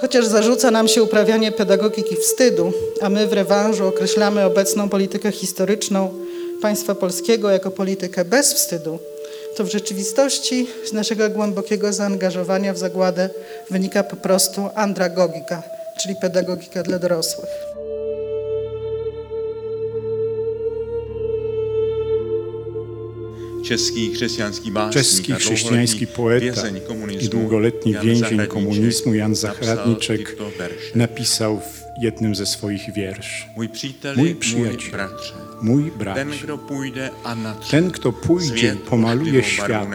Chociaż zarzuca nam się uprawianie pedagogiki wstydu, a my w rewanżu określamy obecną politykę historyczną państwa polskiego jako politykę bez wstydu, to w rzeczywistości z naszego głębokiego zaangażowania w zagładę wynika po prostu andragogika, czyli pedagogika dla dorosłych. Czeski chrześcijański Czeski chrześcijański poeta i długoletni więzień komunizmu Jan Zachradniczek napisał w jednym ze swoich wierszy. Mój przyjaciel, Mój brat, ten, kto pójdzie i pomaluje świat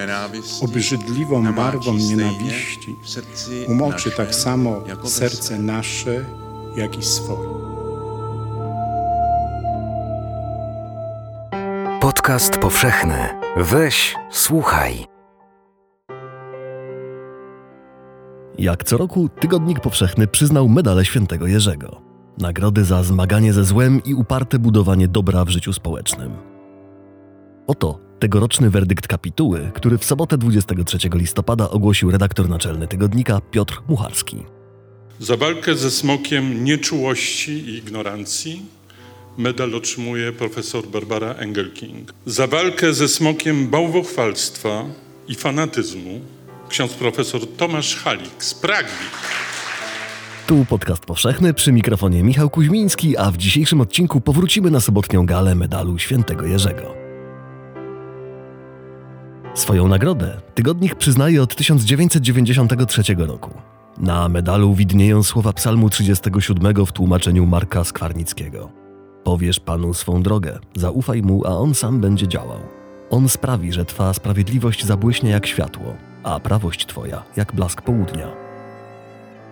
obrzydliwą barwą nienawiści, umoczy tak samo serce nasze, jak i swoje. Podcast powszechny. Weź, słuchaj. Jak co roku Tygodnik Powszechny przyznał medale świętego Jerzego. Nagrody za zmaganie ze złem i uparte budowanie dobra w życiu społecznym. Oto tegoroczny werdykt kapituły, który w sobotę 23 listopada ogłosił redaktor naczelny tygodnika Piotr Mucharski. Za walkę ze smokiem nieczułości i ignorancji medal otrzymuje profesor Barbara Engelking. Za walkę ze smokiem bałwochwalstwa i fanatyzmu ksiądz profesor Tomasz Halik z Pragi. Tu podcast powszechny przy mikrofonie Michał Kuźmiński, a w dzisiejszym odcinku powrócimy na sobotnią galę medalu świętego Jerzego. Swoją nagrodę tygodnik przyznaje od 1993 roku. Na medalu widnieją słowa psalmu 37 w tłumaczeniu Marka Skwarnickiego. Powiesz Panu swą drogę, zaufaj Mu, a On sam będzie działał. On sprawi, że Twa sprawiedliwość zabłyśnie jak światło, a prawość Twoja jak blask południa.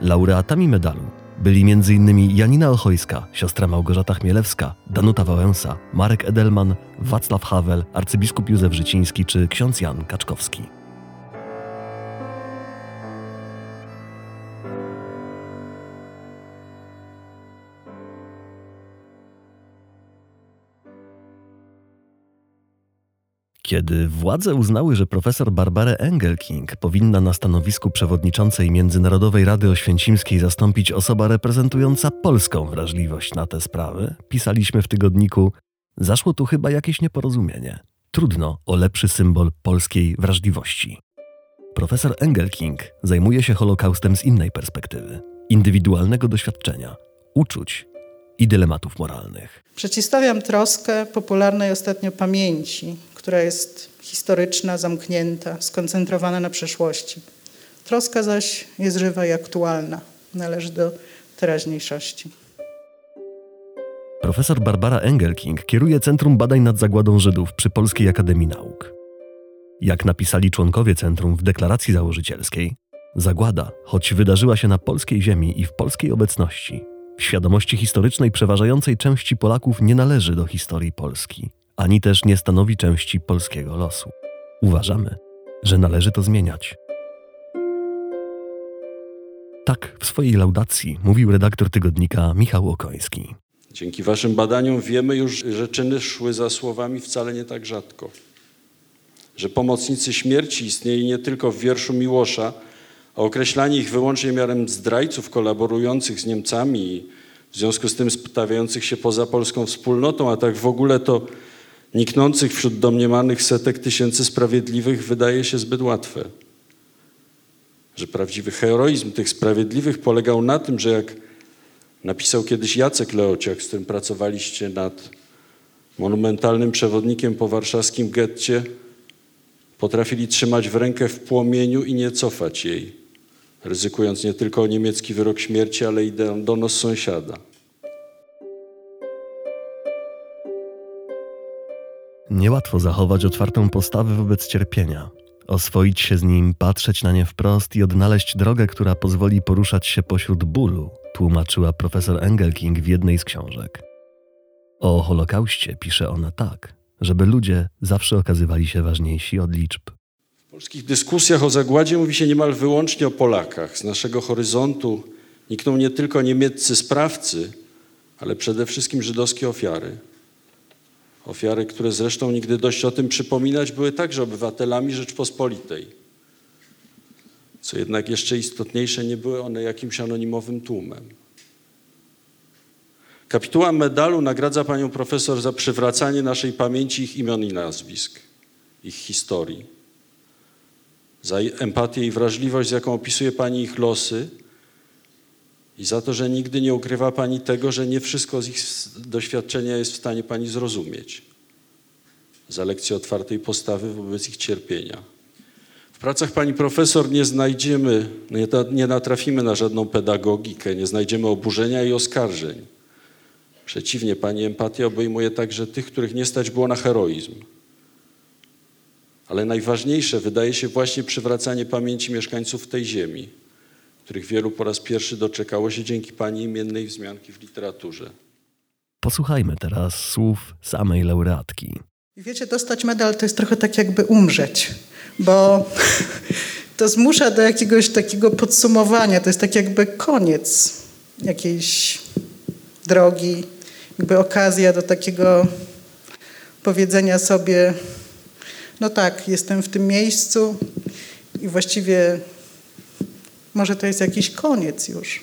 Laureatami medalu byli m.in. Janina Ochojska, siostra Małgorzata Chmielewska, Danuta Wałęsa, Marek Edelman, Wacław Havel, arcybiskup Józef Życiński czy ksiądz Jan Kaczkowski. Kiedy władze uznały, że profesor Barbarę Engelking powinna na stanowisku przewodniczącej Międzynarodowej Rady Oświęcimskiej zastąpić osoba reprezentująca polską wrażliwość na te sprawy, pisaliśmy w tygodniku: Zaszło tu chyba jakieś nieporozumienie. Trudno o lepszy symbol polskiej wrażliwości. Profesor Engelking zajmuje się Holokaustem z innej perspektywy indywidualnego doświadczenia, uczuć i dylematów moralnych. Przeciwstawiam troskę popularnej ostatnio pamięci, która jest historyczna, zamknięta, skoncentrowana na przeszłości. Troska zaś jest żywa i aktualna, należy do teraźniejszości. Profesor Barbara Engelking kieruje Centrum Badań nad Zagładą Żydów przy Polskiej Akademii Nauk. Jak napisali członkowie centrum w deklaracji założycielskiej, zagłada, choć wydarzyła się na polskiej ziemi i w polskiej obecności, w świadomości historycznej przeważającej części Polaków nie należy do historii Polski, ani też nie stanowi części polskiego losu. Uważamy, że należy to zmieniać. Tak w swojej laudacji mówił redaktor tygodnika Michał Okoński. Dzięki waszym badaniom wiemy już, że czyny szły za słowami wcale nie tak rzadko. Że pomocnicy śmierci istnieli nie tylko w wierszu Miłosza, określanie ich wyłącznie miarem zdrajców kolaborujących z Niemcami w związku z tym stawiających się poza polską wspólnotą, a tak w ogóle to niknących wśród domniemanych setek tysięcy sprawiedliwych wydaje się zbyt łatwe. Że prawdziwy heroizm tych sprawiedliwych polegał na tym, że jak napisał kiedyś Jacek Leociak, z którym pracowaliście nad monumentalnym przewodnikiem po warszawskim getcie, potrafili trzymać w rękę w płomieniu i nie cofać jej, ryzykując nie tylko niemiecki wyrok śmierci, ale i donos sąsiada. Niełatwo zachować otwartą postawę wobec cierpienia, oswoić się z nim, patrzeć na nie wprost i odnaleźć drogę, która pozwoli poruszać się pośród bólu, tłumaczyła profesor Engelking w jednej z książek. O Holokauście pisze ona tak, żeby ludzie zawsze okazywali się ważniejsi od liczb. W polskich dyskusjach o zagładzie mówi się niemal wyłącznie o Polakach. Z naszego horyzontu nikną nie tylko niemieccy sprawcy, ale przede wszystkim żydowskie ofiary. Ofiary, które zresztą nigdy dość o tym przypominać, były także obywatelami Rzeczpospolitej. Co jednak jeszcze istotniejsze, nie były one jakimś anonimowym tłumem. Kapituła medalu nagradza panią profesor za przywracanie naszej pamięci ich imion i nazwisk, ich historii, za empatię i wrażliwość, z jaką opisuje pani ich losy i za to, że nigdy nie ukrywa pani tego, że nie wszystko z ich doświadczenia jest w stanie pani zrozumieć, za lekcję otwartej postawy wobec ich cierpienia. W pracach pani profesor nie znajdziemy, nie natrafimy na żadną pedagogikę, nie znajdziemy oburzenia i oskarżeń Przeciwnie, Pani empatia obejmuje także tych, których nie stać było na heroizm. Ale najważniejsze wydaje się właśnie przywracanie pamięci mieszkańców tej ziemi, których wielu po raz pierwszy doczekało się dzięki Pani imiennej wzmianki w literaturze. Posłuchajmy teraz słów samej laureatki. Wiecie, dostać medal to jest trochę tak jakby umrzeć, bo to zmusza do jakiegoś takiego podsumowania. To jest tak jakby koniec jakiejś drogi, jakby okazja do takiego powiedzenia sobie, no tak, jestem w tym miejscu i właściwie może to jest jakiś koniec już.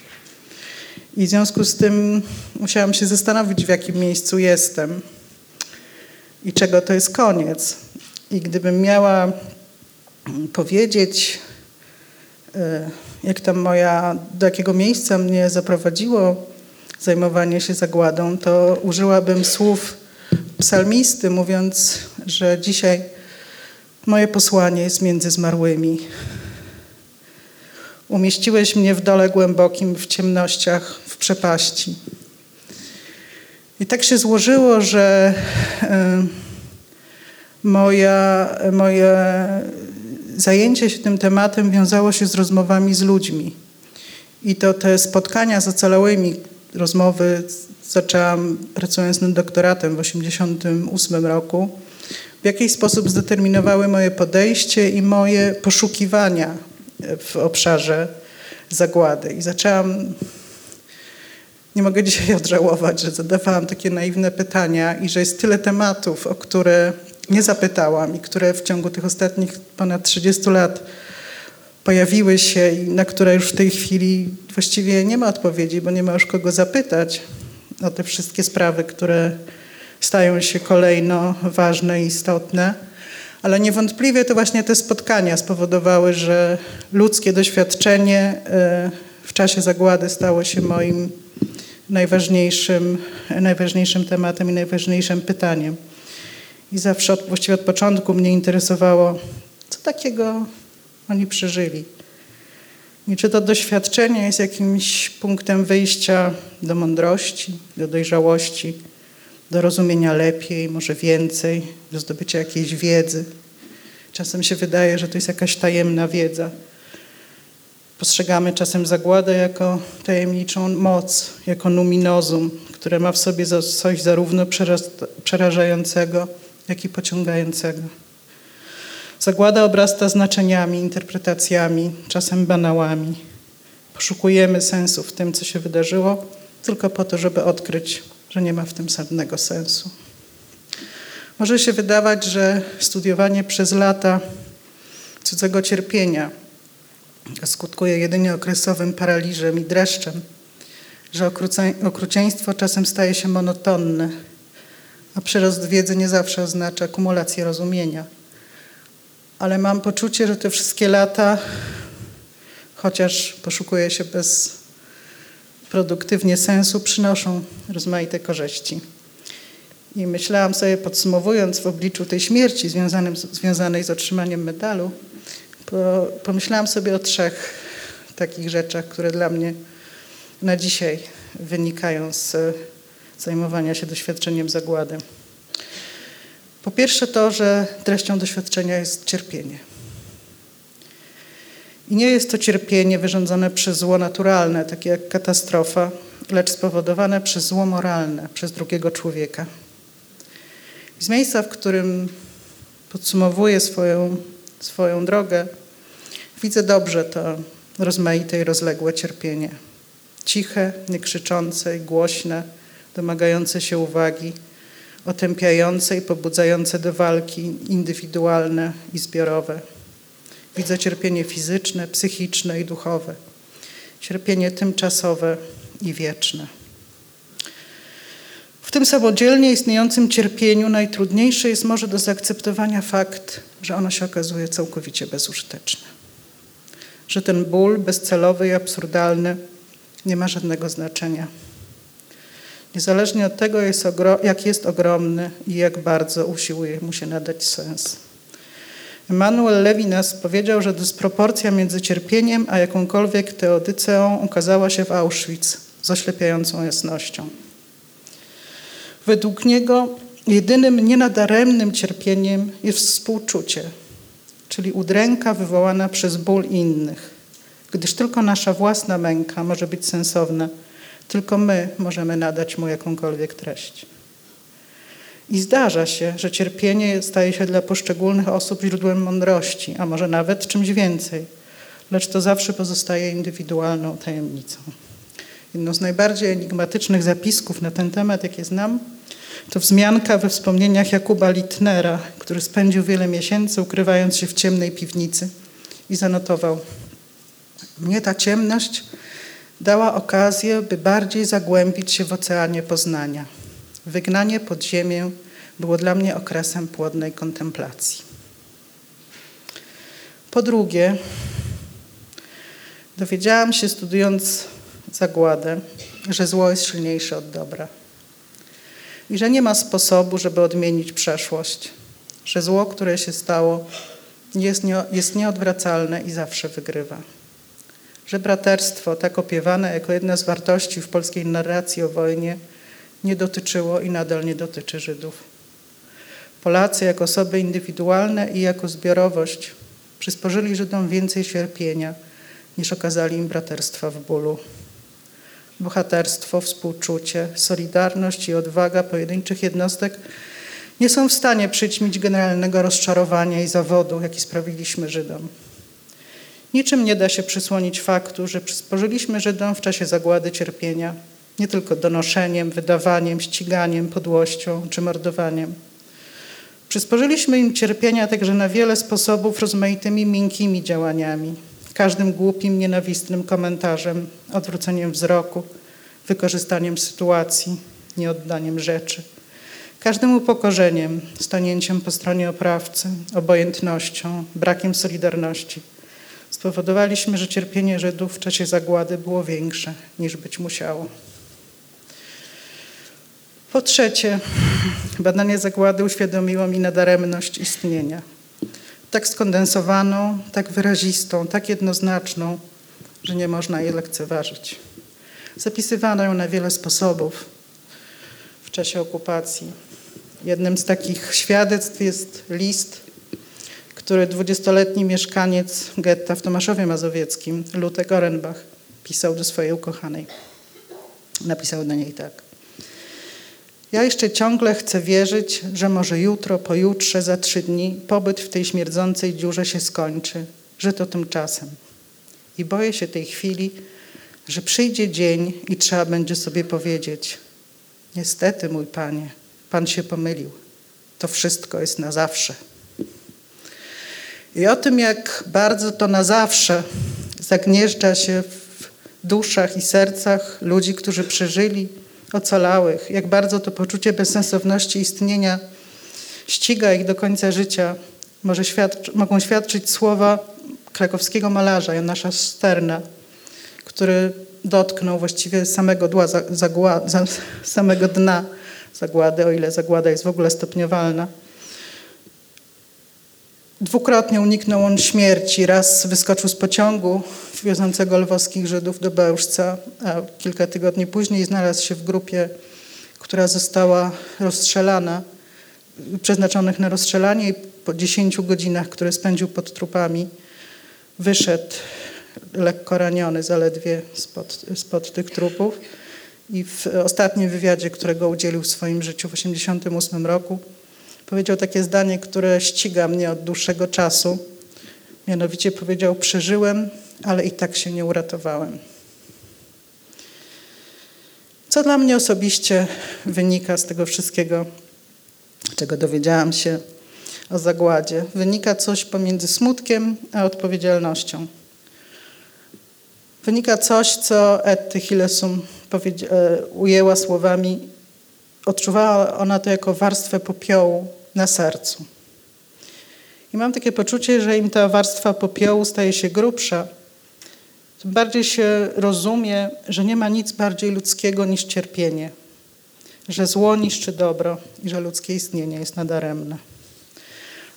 I w związku z tym musiałam się zastanowić, w jakim miejscu jestem i czego to jest koniec. I gdybym miała powiedzieć, e, jak tam moja, do jakiego miejsca mnie zaprowadziło zajmowanie się zagładą, to użyłabym słów psalmisty, mówiąc, że dzisiaj moje posłanie jest między zmarłymi. Umieściłeś mnie w dole głębokim, w ciemnościach, w przepaści. I tak się złożyło, że e, moja, moje zajęcie się tym tematem wiązało się z rozmowami z ludźmi. I to te spotkania z ocalałymi, rozmowy zaczęłam pracując nad doktoratem w 1988 roku, w jakiś sposób zdeterminowały moje podejście i moje poszukiwania w obszarze zagłady. I zaczęłam, nie mogę dzisiaj odżałować, że zadawałam takie naiwne pytania i że jest tyle tematów, o które nie zapytałam i które w ciągu tych ostatnich ponad 30 lat pojawiły się i na które już w tej chwili właściwie nie ma odpowiedzi, bo nie ma już kogo zapytać o te wszystkie sprawy, które stają się kolejno ważne i istotne. Ale niewątpliwie to właśnie te spotkania spowodowały, że ludzkie doświadczenie e, w czasie zagłady stało się moim najważniejszym, najważniejszym tematem i najważniejszym pytaniem. I zawsze, właściwie od początku mnie interesowało, co takiego oni przeżyli. I czy to doświadczenie jest jakimś punktem wyjścia do mądrości, do dojrzałości, do rozumienia lepiej, może więcej, do zdobycia jakiejś wiedzy. Czasem się wydaje, że to jest jakaś tajemna wiedza. Postrzegamy czasem zagładę jako tajemniczą moc, jako numinozum, które ma w sobie coś zarówno przerażającego, jak i pociągającego. Zagłada obrasta znaczeniami, interpretacjami, czasem banałami. Poszukujemy sensu w tym, co się wydarzyło, tylko po to, żeby odkryć, że nie ma w tym żadnego sensu. Może się wydawać, że studiowanie przez lata cudzego cierpienia skutkuje jedynie okresowym paraliżem i dreszczem, że okrucieństwo czasem staje się monotonne, a przyrost wiedzy nie zawsze oznacza kumulację rozumienia ale mam poczucie, że te wszystkie lata, chociaż poszukuję się bezproduktywnie sensu, przynoszą rozmaite korzyści. I myślałam sobie, podsumowując w obliczu tej śmierci związanej, związanej z otrzymaniem medalu, po, pomyślałam sobie o trzech takich rzeczach, które dla mnie na dzisiaj wynikają z zajmowania się doświadczeniem zagłady. Po pierwsze to, że treścią doświadczenia jest cierpienie. I nie jest to cierpienie wyrządzone przez zło naturalne, takie jak katastrofa, lecz spowodowane przez zło moralne, przez drugiego człowieka. Z miejsca, w którym podsumowuję swoją, swoją drogę, widzę dobrze to rozmaite i rozległe cierpienie. Ciche, niekrzyczące i głośne, domagające się uwagi – otępiające i pobudzające do walki indywidualne i zbiorowe. Widzę cierpienie fizyczne, psychiczne i duchowe. Cierpienie tymczasowe i wieczne. W tym samodzielnie istniejącym cierpieniu najtrudniejszy jest może do zaakceptowania fakt, że ono się okazuje całkowicie bezużyteczne. Że ten ból bezcelowy i absurdalny nie ma żadnego znaczenia. Niezależnie od tego, jak jest ogromny i jak bardzo usiłuje mu się nadać sens. Emanuel Levinas powiedział, że dysproporcja między cierpieniem a jakąkolwiek teodyceą ukazała się w Auschwitz z oślepiającą jasnością. Według niego jedynym nienadaremnym cierpieniem jest współczucie, czyli udręka wywołana przez ból innych, gdyż tylko nasza własna męka może być sensowna, tylko my możemy nadać mu jakąkolwiek treść. I zdarza się, że cierpienie staje się dla poszczególnych osób źródłem mądrości, a może nawet czymś więcej, lecz to zawsze pozostaje indywidualną tajemnicą. Jedną z najbardziej enigmatycznych zapisków na ten temat, jakie znam, to wzmianka we wspomnieniach Jakuba Litnera, który spędził wiele miesięcy ukrywając się w ciemnej piwnicy i zanotował: Mnie ta ciemność dała okazję, by bardziej zagłębić się w oceanie poznania. Wygnanie pod ziemię było dla mnie okresem płodnej kontemplacji. Po drugie, dowiedziałam się studiując zagładę, że zło jest silniejsze od dobra i że nie ma sposobu, żeby odmienić przeszłość, że zło, które się stało, jest, nie, jest nieodwracalne i zawsze wygrywa. Że braterstwo, tak opiewane jako jedna z wartości w polskiej narracji o wojnie, nie dotyczyło i nadal nie dotyczy Żydów. Polacy jako osoby indywidualne i jako zbiorowość przysporzyli Żydom więcej cierpienia, niż okazali im braterstwa w bólu bohaterstwo, współczucie, solidarność i odwaga pojedynczych jednostek nie są w stanie przyćmić generalnego rozczarowania i zawodu, jaki sprawiliśmy Żydom. Niczym nie da się przysłonić faktu, że przysporzyliśmy Żydom w czasie zagłady cierpienia, nie tylko donoszeniem, wydawaniem, ściganiem, podłością czy mordowaniem. Przysporzyliśmy im cierpienia także na wiele sposobów rozmaitymi miękkimi działaniami, każdym głupim, nienawistnym komentarzem, odwróceniem wzroku, wykorzystaniem sytuacji, nieoddaniem rzeczy. Każdym upokorzeniem, stanięciem po stronie oprawcy, obojętnością, brakiem solidarności. Spowodowaliśmy, że cierpienie Żydów w czasie zagłady było większe niż być musiało. Po trzecie, badanie zagłady uświadomiło mi nadaremność istnienia tak skondensowaną, tak wyrazistą, tak jednoznaczną, że nie można jej lekceważyć. Zapisywano ją na wiele sposobów w czasie okupacji. Jednym z takich świadectw jest list, który dwudziestoletni mieszkaniec getta w Tomaszowie Mazowieckim, Lutek Orenbach, pisał do swojej ukochanej. Napisał do niej tak. Ja jeszcze ciągle chcę wierzyć, że może jutro, pojutrze, za trzy dni pobyt w tej śmierdzącej dziurze się skończy, że to tymczasem. I boję się tej chwili, że przyjdzie dzień i trzeba będzie sobie powiedzieć: Niestety, mój panie, pan się pomylił. To wszystko jest na zawsze. I o tym, jak bardzo to na zawsze zagnieżdża się w duszach i sercach ludzi, którzy przeżyli ocalałych, jak bardzo to poczucie bezsensowności istnienia ściga ich do końca życia, może świadczy, mogą świadczyć słowa krakowskiego malarza Janasza Sterna, który dotknął właściwie samego, dła, samego dna zagłady, o ile zagłada jest w ogóle stopniowalna. Dwukrotnie uniknął on śmierci. Raz wyskoczył z pociągu wiozącego lwowskich Żydów do Bełżca, a kilka tygodni później znalazł się w grupie, która została rozstrzelana, przeznaczonych na rozstrzelanie i po 10 godzinach, które spędził pod trupami, wyszedł lekko raniony zaledwie spod, spod tych trupów. I w ostatnim wywiadzie, którego udzielił w swoim życiu w 1988 roku, powiedział takie zdanie, które ściga mnie od dłuższego czasu. Mianowicie powiedział: Przeżyłem, ale i tak się nie uratowałem. Co dla mnie osobiście wynika z tego wszystkiego, czego dowiedziałam się o zagładzie. Wynika coś pomiędzy smutkiem a odpowiedzialnością. Wynika coś, co Etty Hillesum e, ujęła słowami, odczuwała ona to jako warstwę popiołu na sercu. I mam takie poczucie, że im ta warstwa popiołu staje się grubsza, tym bardziej się rozumie, że nie ma nic bardziej ludzkiego niż cierpienie, że zło niszczy dobro i że ludzkie istnienie jest nadaremne.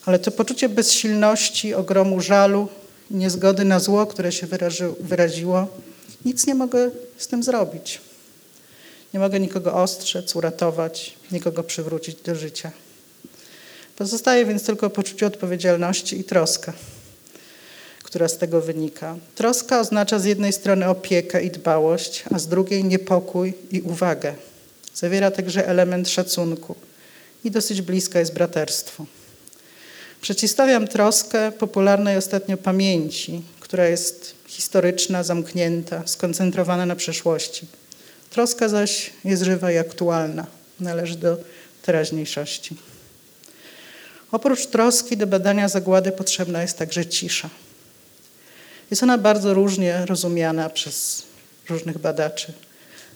Ale to poczucie bezsilności, ogromu żalu, niezgody na zło, które się wyraziło, nic nie mogę z tym zrobić. Nie mogę nikogo ostrzec, uratować, nikogo przywrócić do życia. Pozostaje więc tylko poczucie odpowiedzialności i troska, która z tego wynika. Troska oznacza z jednej strony opiekę i dbałość, a z drugiej niepokój i uwagę. Zawiera także element szacunku i dosyć bliska jest braterstwu. Przeciwstawiam troskę popularnej ostatnio pamięci, która jest historyczna, zamknięta, skoncentrowana na przeszłości. Troska zaś jest żywa i aktualna, należy do teraźniejszości. Oprócz troski do badania zagłady potrzebna jest także cisza. Jest ona bardzo różnie rozumiana przez różnych badaczy.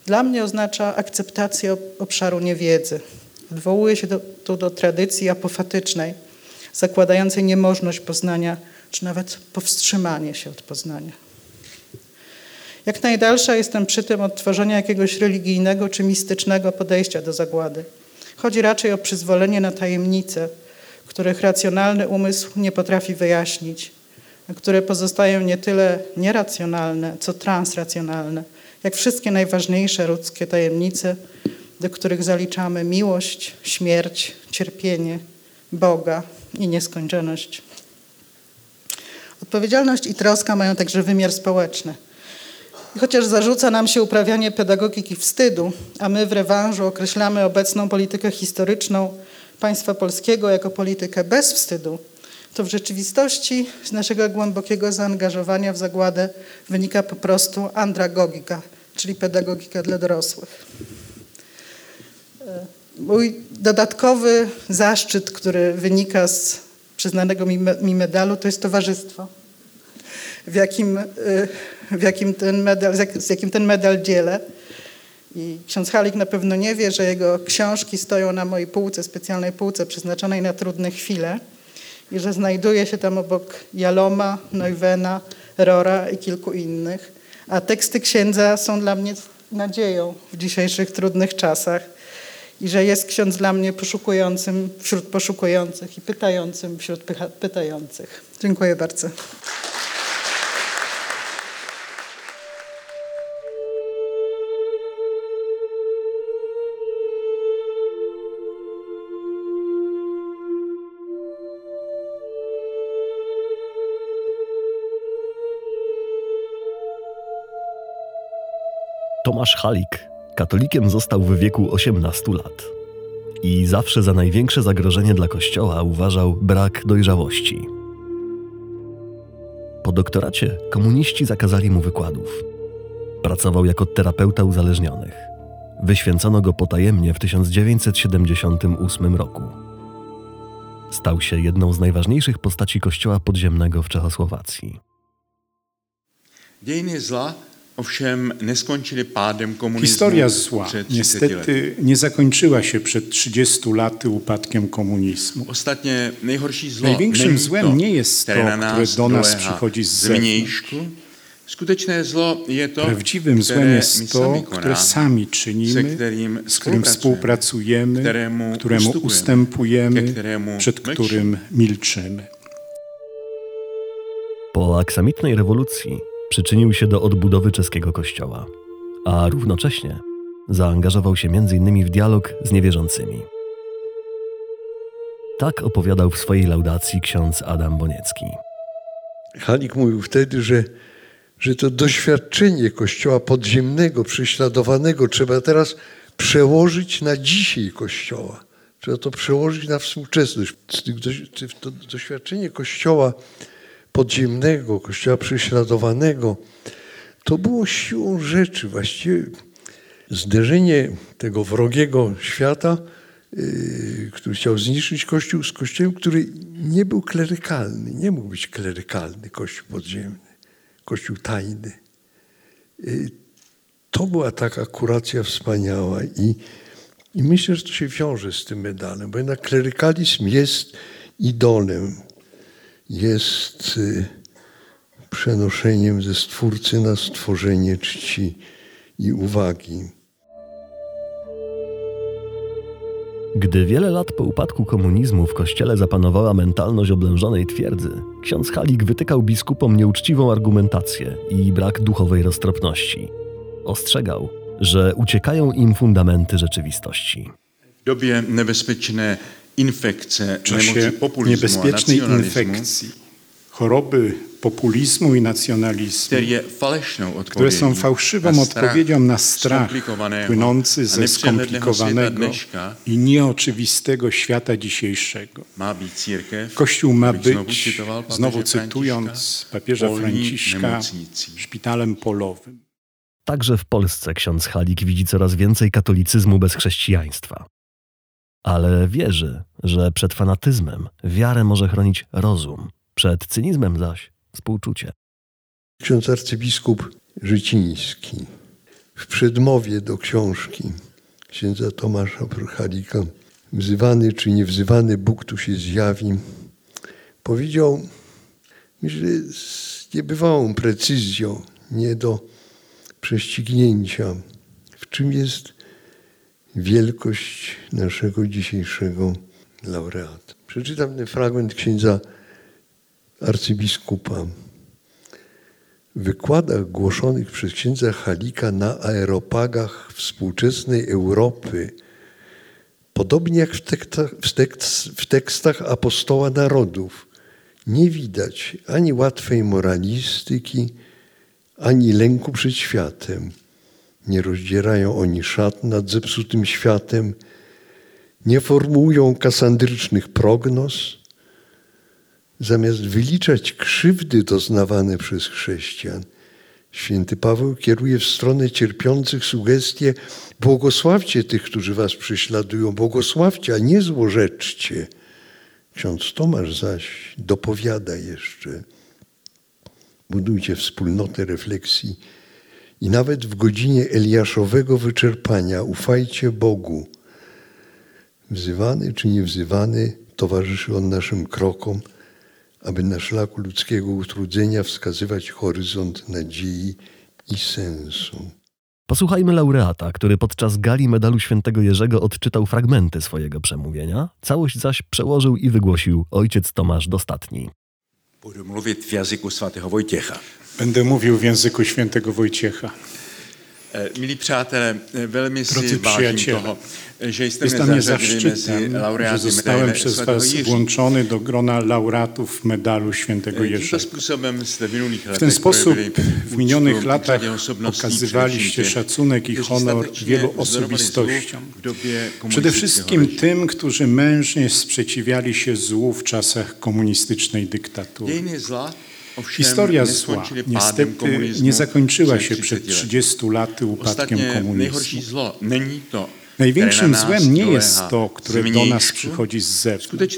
Dla mnie oznacza akceptację obszaru niewiedzy. Odwołuje się tu do, do tradycji apofatycznej, zakładającej niemożność poznania, czy nawet powstrzymanie się od poznania. Jak najdalsza jestem przy tym od tworzenia jakiegoś religijnego czy mistycznego podejścia do zagłady. Chodzi raczej o przyzwolenie na tajemnice, których racjonalny umysł nie potrafi wyjaśnić, które pozostają nie tyle nieracjonalne, co transracjonalne, jak wszystkie najważniejsze ludzkie tajemnice, do których zaliczamy miłość, śmierć, cierpienie, Boga i nieskończoność. Odpowiedzialność i troska mają także wymiar społeczny. I chociaż zarzuca nam się uprawianie pedagogiki wstydu, a my w rewanżu określamy obecną politykę historyczną państwa polskiego jako politykę bez wstydu, to w rzeczywistości z naszego głębokiego zaangażowania w zagładę wynika po prostu andragogika, czyli pedagogika dla dorosłych. Mój dodatkowy zaszczyt, który wynika z przyznanego mi medalu, to jest towarzystwo, w jakim, y, w jakim, ten, medal, z jakim ten medal dzielę. I ksiądz Halik na pewno nie wie, że jego książki stoją na mojej półce, specjalnej półce przeznaczonej na trudne chwile i że znajduje się tam obok Jaloma, Neuwena, Rora i kilku innych. A teksty księdza są dla mnie nadzieją w dzisiejszych trudnych czasach i że jest ksiądz dla mnie poszukującym wśród poszukujących i pytającym wśród pytających. Dziękuję bardzo. Tomasz Halik katolikiem został w wieku 18 lat. I zawsze za największe zagrożenie dla Kościoła uważał brak dojrzałości. Po doktoracie komuniści zakazali mu wykładów. Pracował jako terapeuta uzależnionych. Wyświęcono go potajemnie w 1978 roku. Stał się jedną z najważniejszych postaci kościoła podziemnego w Czechosłowacji. Dziejny zla Ovšem neskončili pádem komunizmu Historia zła niestety nie zakończyła się przed 30 laty upadkiem komunizmu. Ostatnie najgorší zło Największym złem nie jest to, które do nas przychodzi z zewnątrz. Skuteczne zło jest to, Prawdziwym złem jest to, które sami czynimy, z którym współpracujemy, któremu ustępujemy, przed którym milczymy. Po aksamitnej rewolucji przyczynił się do odbudowy czeskiego kościoła, a równocześnie zaangażował się m.in. w dialog z niewierzącymi. Tak opowiadał w swojej laudacji ksiądz Adam Boniecki. Halik mówił wtedy, że, że to doświadczenie kościoła podziemnego, prześladowanego trzeba teraz przełożyć na dzisiaj kościoła. Trzeba to przełożyć na współczesność. To doświadczenie kościoła podziemnego, kościoła prześladowanego, to było siłą rzeczy właściwie zderzenie tego wrogiego świata yy, który chciał zniszczyć Kościół z Kościołem, który nie był klerykalny. Nie mógł być klerykalny Kościół podziemny, Kościół tajny. Yy, to była taka kuracja wspaniała i, i myślę, że to się wiąże z tym medalem, bo jednak klerykalizm jest idolem, jest y, przenoszeniem ze Stwórcy na stworzenie czci i uwagi. Gdy wiele lat po upadku komunizmu w kościele zapanowała mentalność oblężonej twierdzy, ksiądz Halik wytykał biskupom nieuczciwą argumentację i brak duchowej roztropności. Ostrzegał, że uciekają im fundamenty rzeczywistości. W dobie niebezpiecznej infekce, czasie niebezpiecznej infekcji, choroby populizmu i nacjonalizmu, które są fałszywą odpowiedzią na strach płynący ze skomplikowanego i nieoczywistego świata dzisiejszego. Kościół ma być, znowu cytując papieża Franciszka, szpitalem polowym. Także w Polsce ksiądz Halik widzi coraz więcej katolicyzmu bez chrześcijaństwa. Ale wierzy, że przed fanatyzmem wiarę może chronić rozum, przed cynizmem zaś współczucie. Ksiądz arcybiskup Życiński w przedmowie do książki księdza Tomasza Prochalika wzywany czy niewzywany Bóg tu się zjawi, powiedział, że z niebywałą precyzją, nie do prześcignięcia, w czym jest wielkość naszego dzisiejszego laureata. Przeczytam ten fragment księdza arcybiskupa. W wykładach głoszonych przez księdza Halika na aeropagach współczesnej Europy, podobnie jak w tekstach, w, tekst, w tekstach apostoła narodów, nie widać ani łatwej moralistyki, ani lęku przed światem. Nie rozdzierają oni szat nad zepsutym światem, nie formułują kasandrycznych prognoz, zamiast wyliczać krzywdy doznawane przez chrześcijan, święty Paweł kieruje w stronę cierpiących sugestie: błogosławcie tych, którzy was prześladują, błogosławcie, a nie złorzeczcie. Ksiądz Tomasz zaś dopowiada jeszcze: budujcie wspólnotę refleksji i nawet w godzinie Eliaszowego wyczerpania ufajcie Bogu. Wzywany czy niewzywany towarzyszy on naszym krokom aby na szlaku ludzkiego utrudzenia wskazywać horyzont nadziei i sensu. Posłuchajmy laureata, który podczas gali medalu świętego Jerzego odczytał fragmenty swojego przemówienia, całość zaś przełożył i wygłosił ojciec Tomasz Dostatni. Budu mówić w języku świętego Wojciecha. Będę mówił w języku świętego Wojciecha. E, milí přátelé, e, velmi si vážím toho, że jste Jest mnie zaszczytem, że zostałem przez Was włączony do grona laureatów medalu świętego Jerzego. W ten sposób w minionych latach okazywaliście szacunek i honor wielu osobistościom. Przede wszystkim tym, którzy mężnie sprzeciwiali się złu w czasach komunistycznej dyktatury. Historia zła niestety nie zakończyła się przed 30 laty upadkiem komunizmu. Największym złem nie jest to, które do nas przychodzi z zewnątrz.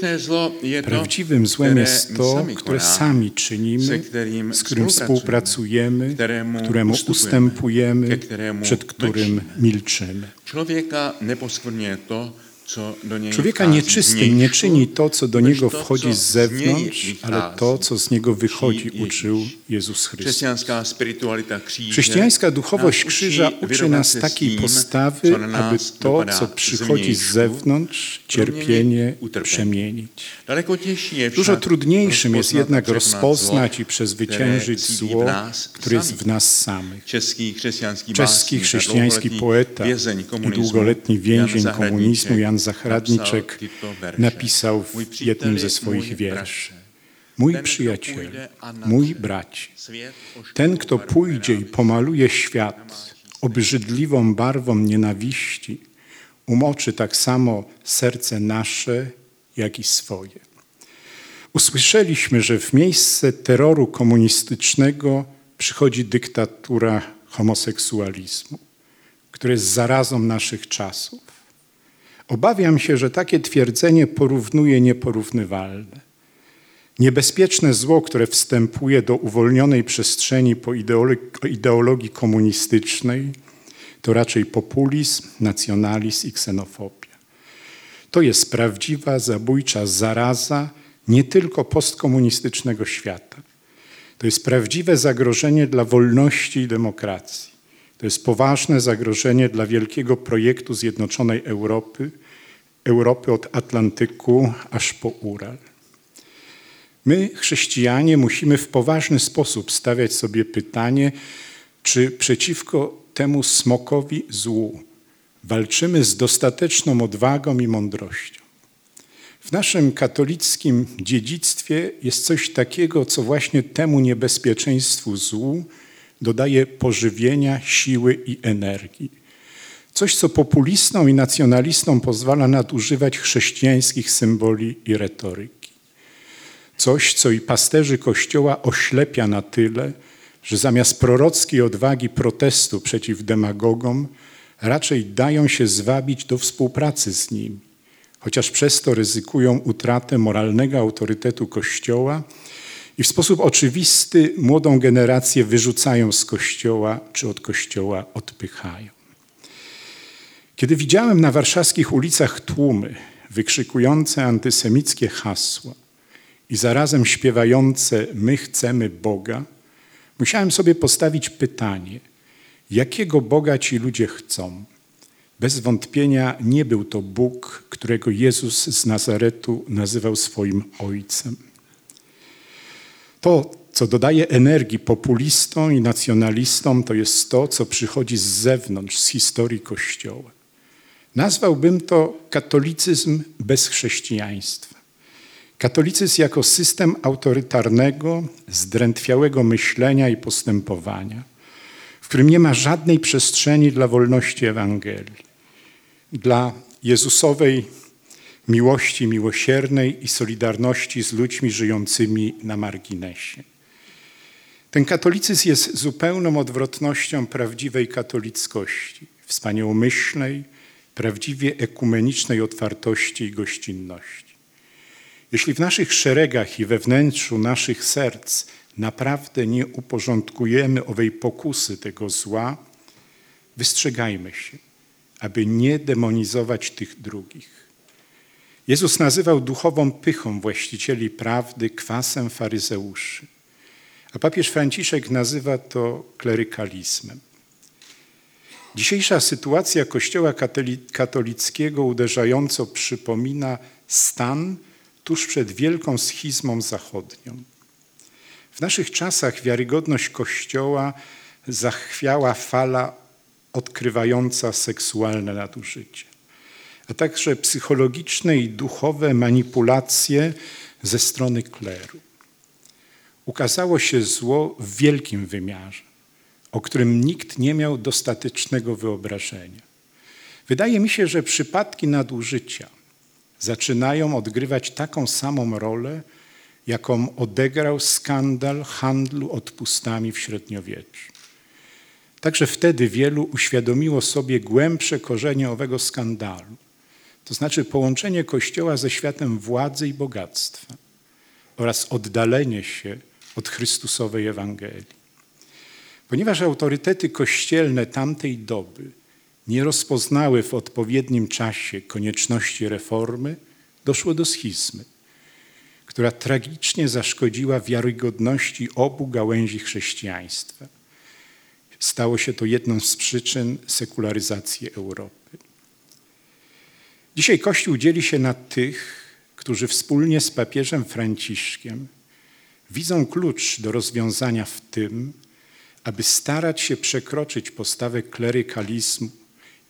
Prawdziwym złem jest to, które sami czynimy, z którym współpracujemy, któremu ustępujemy, przed którym milczymy. Człowieka nieczystym nie czyni to, co do niego wchodzi z zewnątrz, ale to, co z niego wychodzi, uczył Jezus Chrystus. Chrześcijańska duchowość krzyża uczy nas takiej postawy, aby to, co przychodzi z zewnątrz, cierpienie przemienić. Dużo trudniejszym jest jednak rozpoznać i przezwyciężyć zło, które jest w nas samych. Czeski chrześcijański poeta i długoletni więzień komunizmu Jan Jan Zachradniczek napisał w jednym ze swoich wierszy. Mój przyjaciel, mój bracie, ten, kto pójdzie i pomaluje świat obrzydliwą barwą nienawiści, umoczy tak samo serce nasze, jak i swoje. Usłyszeliśmy, że w miejsce terroru komunistycznego przychodzi dyktatura homoseksualizmu, która jest zarazą naszych czasów Obawiam się, że takie twierdzenie porównuje nieporównywalne. Niebezpieczne zło, które wstępuje do uwolnionej przestrzeni po ideologii komunistycznej, to raczej populizm, nacjonalizm i ksenofobia. To jest prawdziwa, zabójcza zaraza nie tylko postkomunistycznego świata. To jest prawdziwe zagrożenie dla wolności i demokracji. To jest poważne zagrożenie dla wielkiego projektu Zjednoczonej Europy, Europy od Atlantyku aż po Ural. My, chrześcijanie, musimy w poważny sposób stawiać sobie pytanie, czy przeciwko temu smokowi złu walczymy z dostateczną odwagą i mądrością. W naszym katolickim dziedzictwie jest coś takiego, co właśnie temu niebezpieczeństwu złu dodaje pożywienia, siły i energii. Coś, co populistom i nacjonalistom pozwala nadużywać chrześcijańskich symboli i retoryki. Coś, co i pasterzy Kościoła oślepia na tyle, że zamiast prorockiej odwagi protestu przeciw demagogom, raczej dają się zwabić do współpracy z nimi, chociaż przez to ryzykują utratę moralnego autorytetu Kościoła i w sposób oczywisty młodą generację wyrzucają z Kościoła czy od Kościoła odpychają. Kiedy widziałem na warszawskich ulicach tłumy wykrzykujące antysemickie hasła i zarazem śpiewające My chcemy Boga, musiałem sobie postawić pytanie, jakiego Boga ci ludzie chcą. Bez wątpienia nie był to Bóg, którego Jezus z Nazaretu nazywał swoim Ojcem. To, co dodaje energii populistom i nacjonalistom, to jest to, co przychodzi z zewnątrz, z historii Kościoła. Nazwałbym to katolicyzm bez chrześcijaństwa. Katolicyzm jako system autorytarnego, zdrętwiałego myślenia i postępowania, w którym nie ma żadnej przestrzeni dla wolności Ewangelii, dla Jezusowej miłości miłosiernej i solidarności z ludźmi żyjącymi na marginesie. Ten katolicyzm jest zupełną odwrotnością prawdziwej katolickości, wspaniałomyślnej, prawdziwie ekumenicznej otwartości i gościnności. Jeśli w naszych szeregach i we wnętrzu naszych serc naprawdę nie uporządkujemy owej pokusy tego zła, wystrzegajmy się, aby nie demonizować tych drugich. Jezus nazywał duchową pychą właścicieli prawdy kwasem faryzeuszy, a papież Franciszek nazywa to klerykalizmem. Dzisiejsza sytuacja Kościoła katolickiego uderzająco przypomina stan tuż przed wielką schizmą zachodnią. W naszych czasach wiarygodność Kościoła zachwiała fala odkrywająca seksualne nadużycie, a także psychologiczne i duchowe manipulacje ze strony kleru. Ukazało się zło w wielkim wymiarze o którym nikt nie miał dostatecznego wyobrażenia. Wydaje mi się, że przypadki nadużycia zaczynają odgrywać taką samą rolę, jaką odegrał skandal handlu odpustami w średniowieczu. Także wtedy wielu uświadomiło sobie głębsze korzenie owego skandalu, to znaczy połączenie Kościoła ze światem władzy i bogactwa oraz oddalenie się od Chrystusowej Ewangelii. Ponieważ autorytety kościelne tamtej doby nie rozpoznały w odpowiednim czasie konieczności reformy, doszło do schizmy, która tragicznie zaszkodziła wiarygodności obu gałęzi chrześcijaństwa. Stało się to jedną z przyczyn sekularyzacji Europy. Dzisiaj Kościół dzieli się na tych, którzy wspólnie z papieżem Franciszkiem widzą klucz do rozwiązania w tym, aby starać się przekroczyć postawę klerykalizmu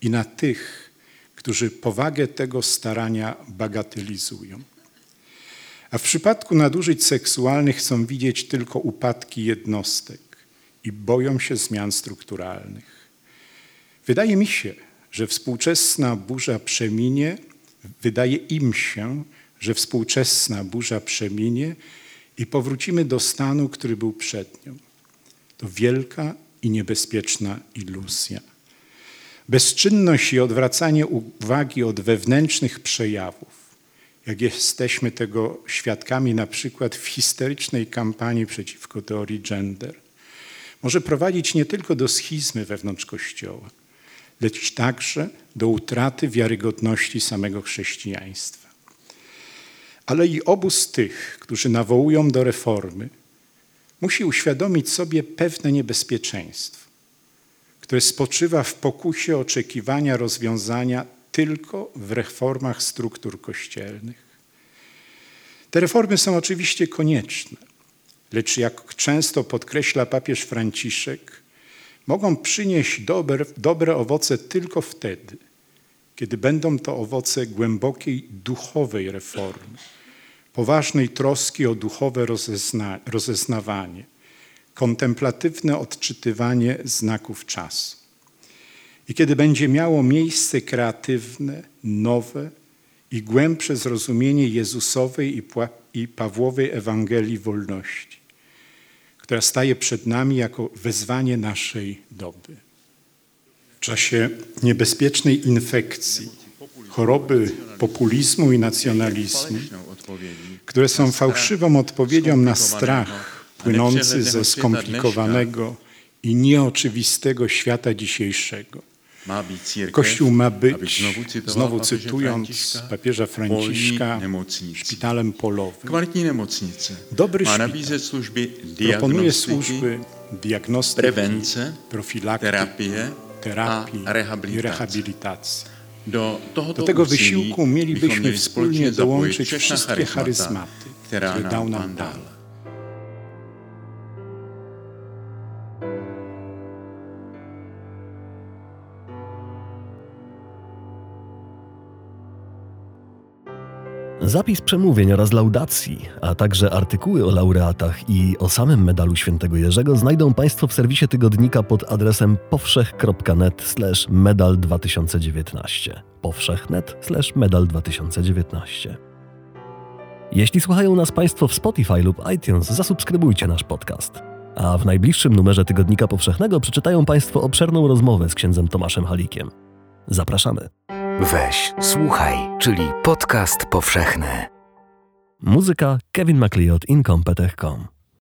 i na tych, którzy powagę tego starania bagatelizują. A w przypadku nadużyć seksualnych chcą widzieć tylko upadki jednostek i boją się zmian strukturalnych. Wydaje mi się, że współczesna burza przeminie, wydaje im się, że współczesna burza przeminie i powrócimy do stanu, który był przed nią. To wielka i niebezpieczna iluzja. Bezczynność i odwracanie uwagi od wewnętrznych przejawów, jak jesteśmy tego świadkami na przykład w historycznej kampanii przeciwko teorii gender, może prowadzić nie tylko do schizmy wewnątrz Kościoła, lecz także do utraty wiarygodności samego chrześcijaństwa. Ale i obóz tych, którzy nawołują do reformy, musi uświadomić sobie pewne niebezpieczeństwo, które spoczywa w pokusie oczekiwania rozwiązania tylko w reformach struktur kościelnych. Te reformy są oczywiście konieczne, lecz jak często podkreśla papież Franciszek, mogą przynieść dobre, dobre owoce tylko wtedy, kiedy będą to owoce głębokiej duchowej reformy, poważnej troski o duchowe rozezna, rozeznawanie, kontemplatywne odczytywanie znaków czasu. I kiedy będzie miało miejsce kreatywne, nowe i głębsze zrozumienie Jezusowej i Pawłowej Ewangelii wolności która staje przed nami jako wezwanie naszej doby. W czasie niebezpiecznej infekcji, choroby populizmu i nacjonalizmu, które są fałszywą odpowiedzią na strach płynący ze skomplikowanego i nieoczywistego świata dzisiejszego Kościół ma być, znowu cytując papieża Franciszka, szpitalem polowym. Dobry szpital proponuje służby diagnostyki, profilaktyki, terapii i rehabilitacji. Do, do tego wysiłku mielibyśmy wspólnie dołączyć wszystkie charyzmaty, które dał nam Pan. Zapis przemówień oraz laudacji, a także artykuły o laureatach i o samym medalu świętego Jerzego znajdą Państwo w serwisie tygodnika pod adresem powszech.net medal 2019 powszechnet medal 2019 Jeśli słuchają nas Państwo w Spotify lub iTunes, zasubskrybujcie nasz podcast. A w najbliższym numerze Tygodnika Powszechnego przeczytają Państwo obszerną rozmowę z księdzem Tomaszem Halikiem. Zapraszamy. Weź, słuchaj, czyli podcast powszechny. Muzyka Kevin MacLeod Incompetech.com